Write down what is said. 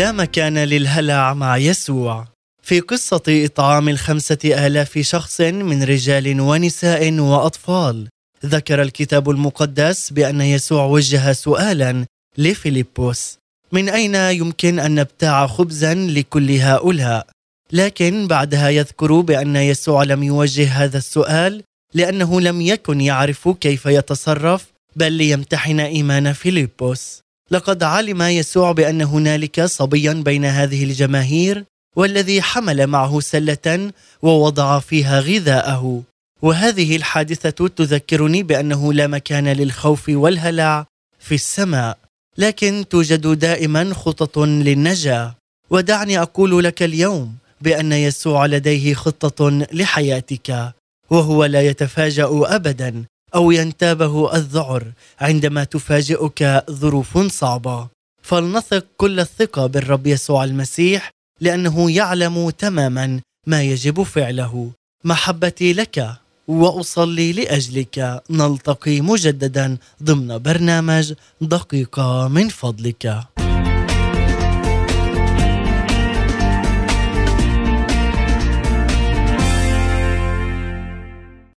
لا مكان للهلع مع يسوع في قصة إطعام الخمسة آلاف شخص من رجال ونساء وأطفال ذكر الكتاب المقدس بأن يسوع وجه سؤالا لفيليبوس من أين يمكن أن نبتاع خبزا لكل هؤلاء؟ لكن بعدها يذكر بأن يسوع لم يوجه هذا السؤال لأنه لم يكن يعرف كيف يتصرف بل ليمتحن إيمان فيليبوس لقد علم يسوع بأن هنالك صبيا بين هذه الجماهير والذي حمل معه سلة ووضع فيها غذاءه. وهذه الحادثة تذكرني بأنه لا مكان للخوف والهلع في السماء لكن توجد دائما خطط للنجاة. ودعني أقول لك اليوم بأن يسوع لديه خطة لحياتك وهو لا يتفاجأ ابدا أو ينتابه الذعر عندما تفاجئك ظروف صعبة. فلنثق كل الثقة بالرب يسوع المسيح لأنه يعلم تماما ما يجب فعله. محبتي لك وأصلي لأجلك. نلتقي مجددا ضمن برنامج دقيقة من فضلك.